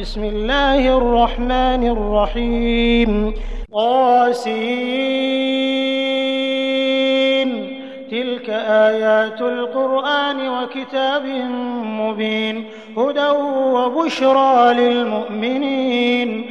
بسم الله الرحمن الرحيم. قاسين تلك آيات القرآن وكتاب مبين. هدى وبشرى للمؤمنين.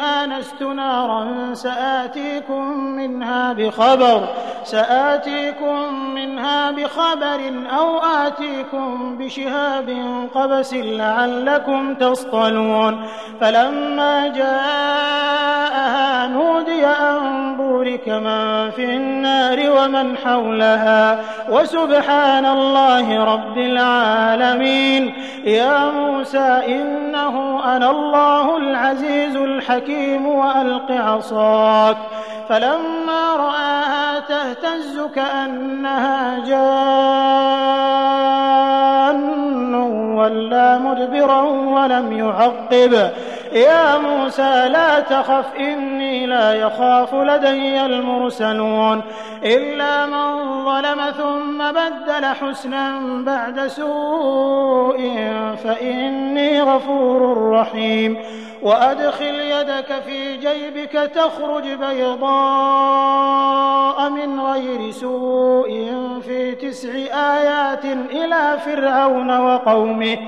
آنست نارا سآتيكم منها بخبر سآتيكم منها بخبر أو آتيكم بشهاب قبس لعلكم تصطلون. فلما نودي بورك من في النار ومن حولها. وسبحان الله رب العالمين. يا موسى إنه أنا الله العزيز الحكيم وألق عصاك. فلما رآها تهتز كأنها جان. ولا مدبرا ولم يعقب. يا موسى لا تخف إني لا يخاف لدي المرسلون. إلا من ظلم ثم بدل حسنا بعد سوء فإني غفور رحيم. وأدخل يدك في جيبك تخرج بيضاء من غير سوء في تسع آيات إلى فرعون وقومه.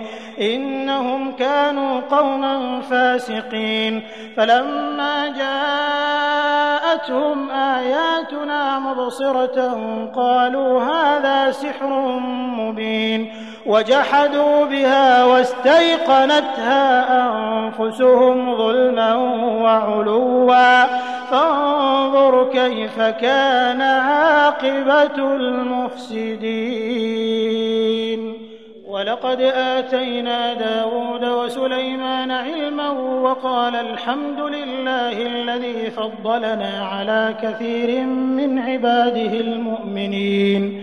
إنهم كانوا قوما فاسقين. فلما جاءتهم آياتنا مبصرة قالوا هذا سحر مبين. وجحدوا بها واستيقنتها أنفسهم ظلما وعلوا. فانظر كيف كان عاقبة المفسدين. ولقد آتينا داود وسليمان علما وقال الحمد لله الذي فضلنا على كثير من عباده المؤمنين.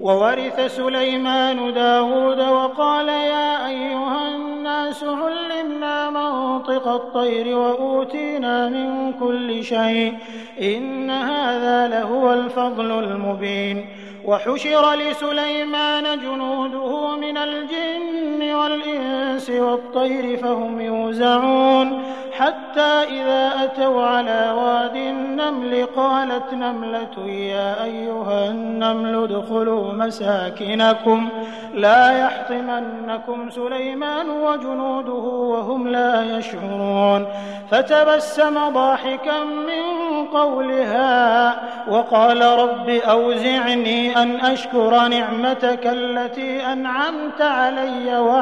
وورث سليمان داود وقال يا أيها الناس علمنا منطق الطير وأوتينا من كل شيء إن هذا لهو الفضل المبين. وحشر لسليمان جنوده من الجن والإنس والطير فهم يوزعون. حتى إذا أتوا على واد النمل قالت نملة يا أيها النمل ادخلوا مساكنكم. لا يحطمنكم سليمان وجنوده وهم لا يشعرون. فتبسم ضاحكا من قولها وقال رب أوزعني أن أشكر نعمتك التي أنعمت علي وعلى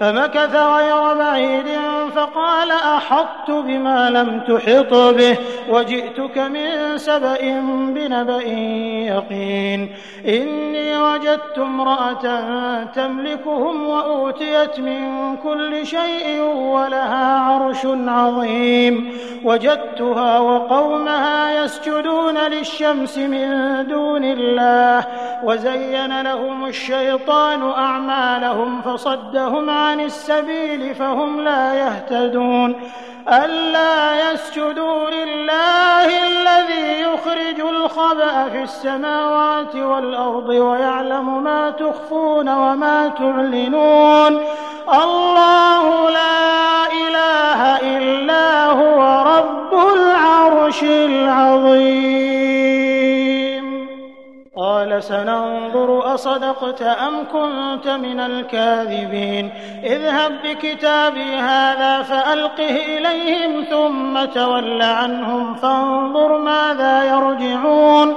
فمكث غير بعيد فقال أحطت بما لم تحط به وجئتك من سبأ بنبأ يقين إني وجدت امرأة تملكهم وأوتيت من كل شيء ولها عرش عظيم وجدتها وقومها يسجدون للشمس من دون الله وزين لهم الشيطان أعمالهم فصدهم عن السبيل فهم لا يهتدون. ألا يسجدوا لله الذي يخرج الخبأ في السماوات والأرض ويعلم ما تخفون وما تعلنون. الله لا إله إلا هو رب العرش العظيم. قال سننظر أصدقت أم كنت من الكاذبين. اذهب بكتابي هذا فألقه إليهم ثم تول عنهم فانظر ماذا يرجعون.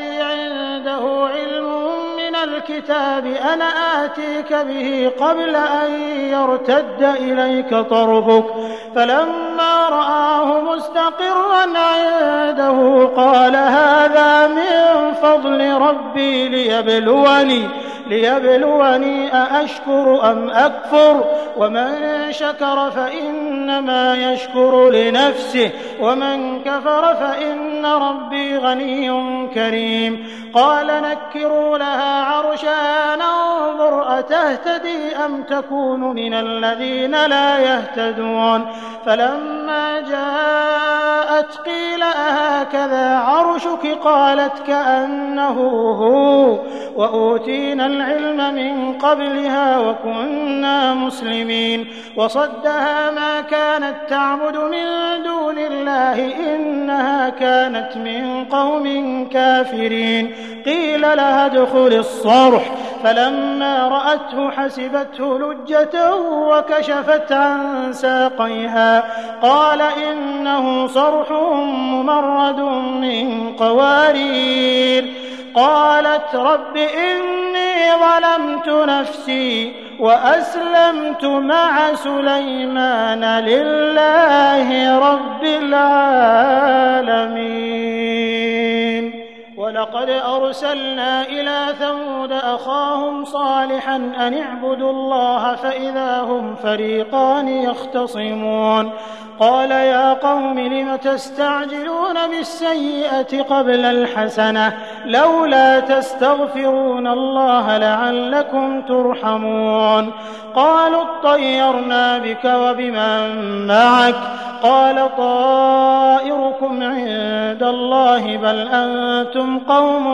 الكتاب أنا آتيك به قبل أن يرتد إليك طرفك. فلما رآه مستقرا عنده قال هذا من فضل ربي ليبلوني. ليبلوني أأشكر أم أكفر؟ ومن شكر فإنما يشكر لنفسه ومن كفر فإن ربي غني كريم. قال نكروا لها عرشها ننظر أتهتدي أم تكون من الذين لا يهتدون؟ فلما جاءت قيل أهكذا عرشك؟ قالت كأنه هو. وأوتينا العلم من قبلها وكنا مسلمين. وصدها ما كانت تعبد من دون الله إنها كانت من قوم كافرين. قيل لها ادخل الصرح. فلما رأته حسبته لجة وكشفت عن ساقيها. قال إنه صرح ممرد من قوارير. قالت رب إني ظلمت نفسي وأسلمت مع سليمان لله رب العالمين. ولقد أرسلنا إلى ثمود أخاهم صالحا أن اعبدوا الله فإذا هم فريقان يختصمون قال يا قوم لم تستعجلون بالسيئة قبل الحسنة لولا تستغفرون الله لعلكم ترحمون قالوا اطيرنا بك وبمن معك قال طائركم عند الله بل أنتم قوم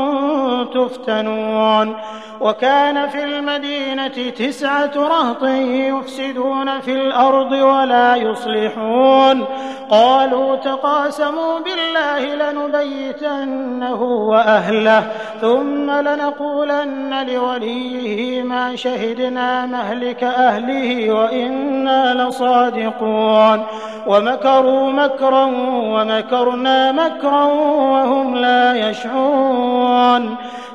تفتنون. وكان في المدينة تسعة رهط يفسدون في الأرض ولا يصلحون. قالوا تقاسموا بالله لنبيتنه وأهله ثم لنقولن لوليه ما شهدنا مهلك أهله وإنا لصادقون. ومكروا مكرا ومكرنا مكرا وهم لا يشعرون.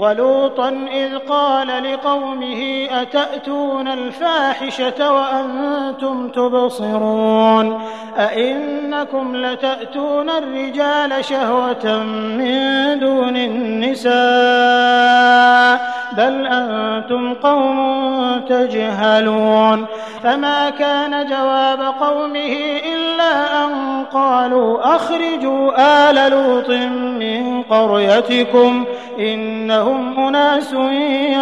ولوطا إذ قال لقومه أتأتون الفاحشة وأنتم تبصرون أئنكم لتأتون الرجال شهوة من دون النساء بل أنتم قوم تجهلون فما كان جواب قومه إلا أن قالوا أخرجوا آل لوط من قريتكم إنهم أناس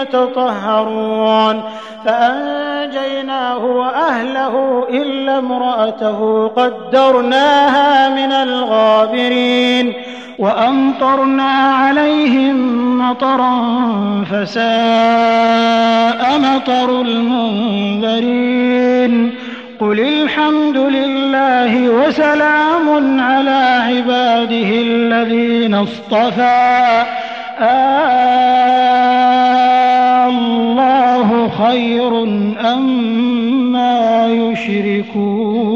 يتطهرون فأنجيناه وأهله إلا امرأته قدرناها من الغابرين وأمطرنا عليهم مطرا فساء مطر المنذرين قل الحمد لله وسلام على عباده الذين اصطفى. الله خير أما يشركون.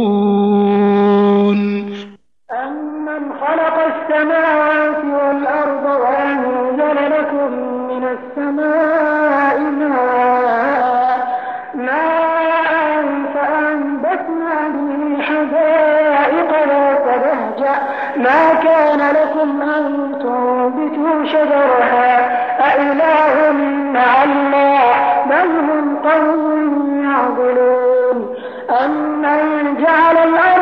أمن خلق السماوات والأرض لكم أن تنبتوا شجرها. أإله مع الله بل هم قوم يعدلون أمن جعل الأرض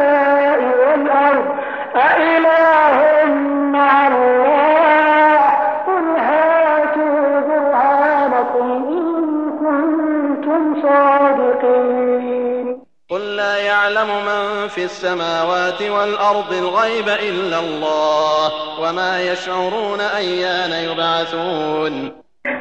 قل لا يعلم من في السماوات والأرض الغيب إلا الله وما يشعرون أيان يبعثون.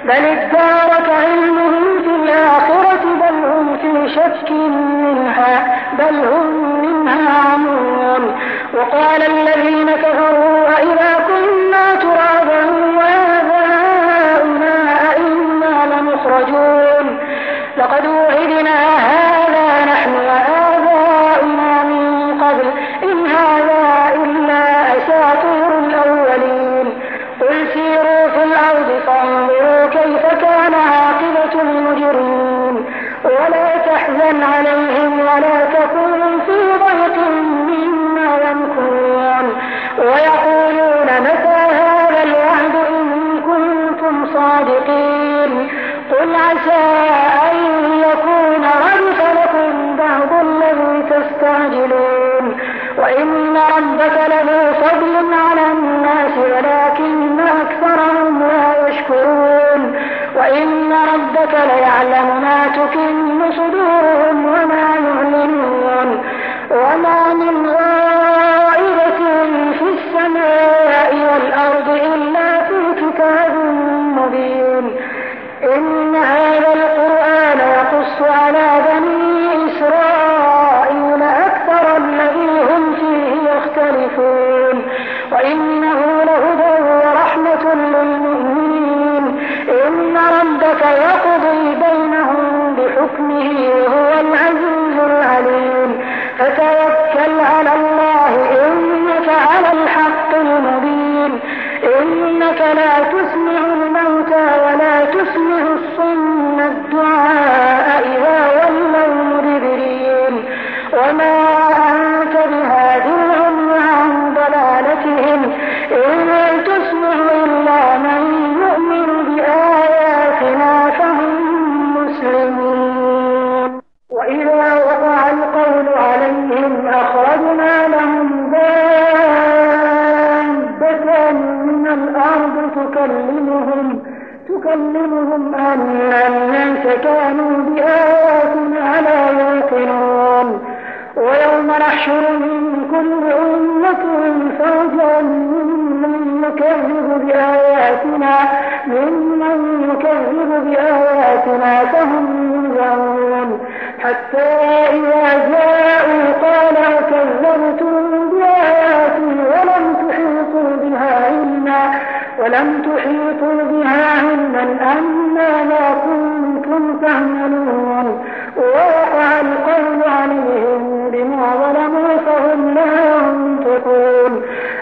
بل ادارك علمهم في الآخرة بل هم في شك منها بل هم منها عمون. وقال الذين كفروا أئذا كنا ترابا وآباؤنا أئنا لمخرجون. لقد وعدنا تستعجلون وإن ربك لذو فضل على الناس ولكن أكثرهم لا يشكرون. وإن ربك ليعلم ما تكن يختلفون وإنه يكذب بآياتنا فهم ينظرون حتى إذا جاءوا قال كذبتم بآياتي ولم تحيطوا بها علما ولم تحيطوا بها علما أم ماذا كنتم تعملون ووقع القول عليهم بما ظلموا فهم لا ينطقون.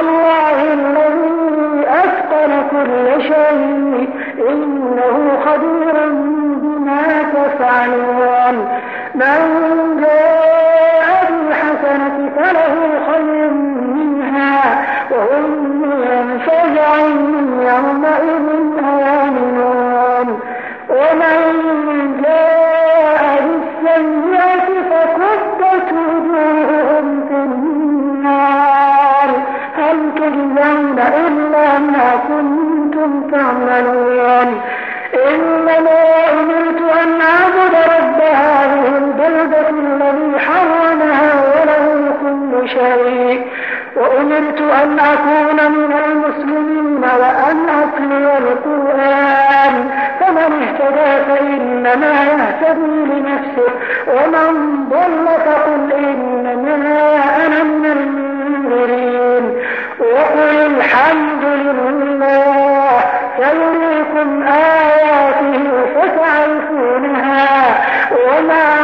الله الذي أتقن كل شيء. إنه خبير بما تفعلون. من شيء وأمرت أن أكون من المسلمين وأن أتلو القرآن. فمن اهتدى فإنما يهتدي لنفسه. ومن ضل فقل إنما أنا من المنذرين. وقل الحمد لله. سيريكم آياته فتعرفونها وما